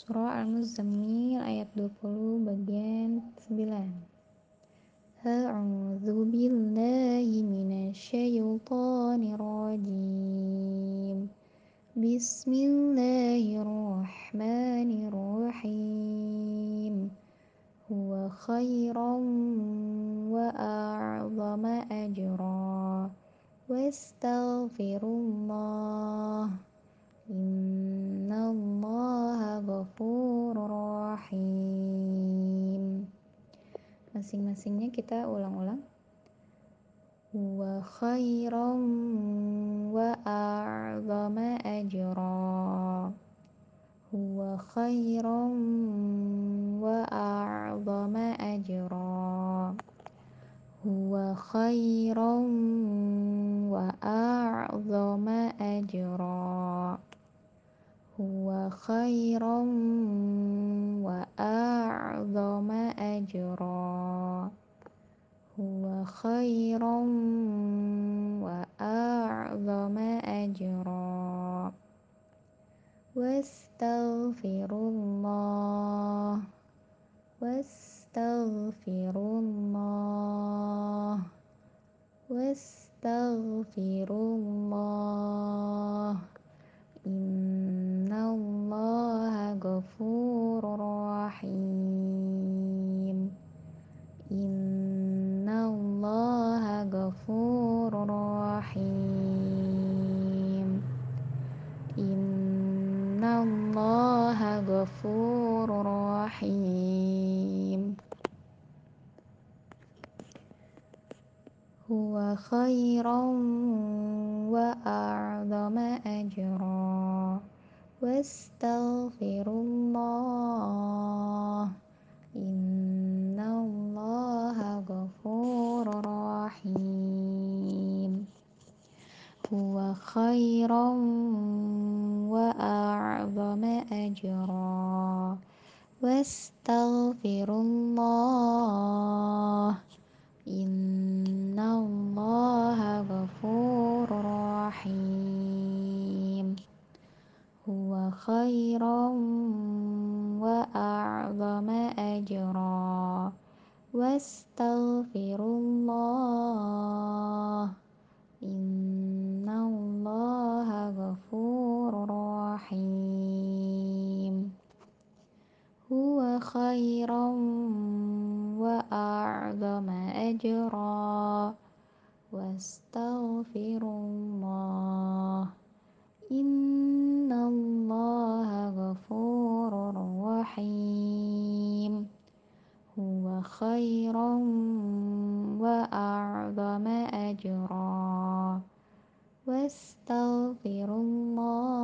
Surah Al-Muzammil ayat 20 bagian 9 A'udzu billahi minasyaitonir rajim Bismillahirrahmanirrahim. Huwa khairan wa a'zama ajra. Wastaghfirullah. Innallaha Masing-masingnya kita ulang-ulang. Wa khairan wa a'zama ajra. Huwa khairan wa a'zama ajra. Huwa khairan wa a'zama ajra. Huwa khairan wa a'zama ajra khairan wa a'zama ajra. Wastaghfirullah. Wastaghfirullah. Wastaghfirullah. Innallaha غفور رحيم هو خيرا وأعظم أجرا. واستغفر الله. إن الله غفور رحيم. هو خيرا وأعظم أجرا. واستغفر الله. إن الله غفور رحيم. هو خيرا خيرا وأعظم أجرا. واستغفر الله. إن الله غفور رحيم. هو خيرا وأعظم أجرا. واستغفر الله.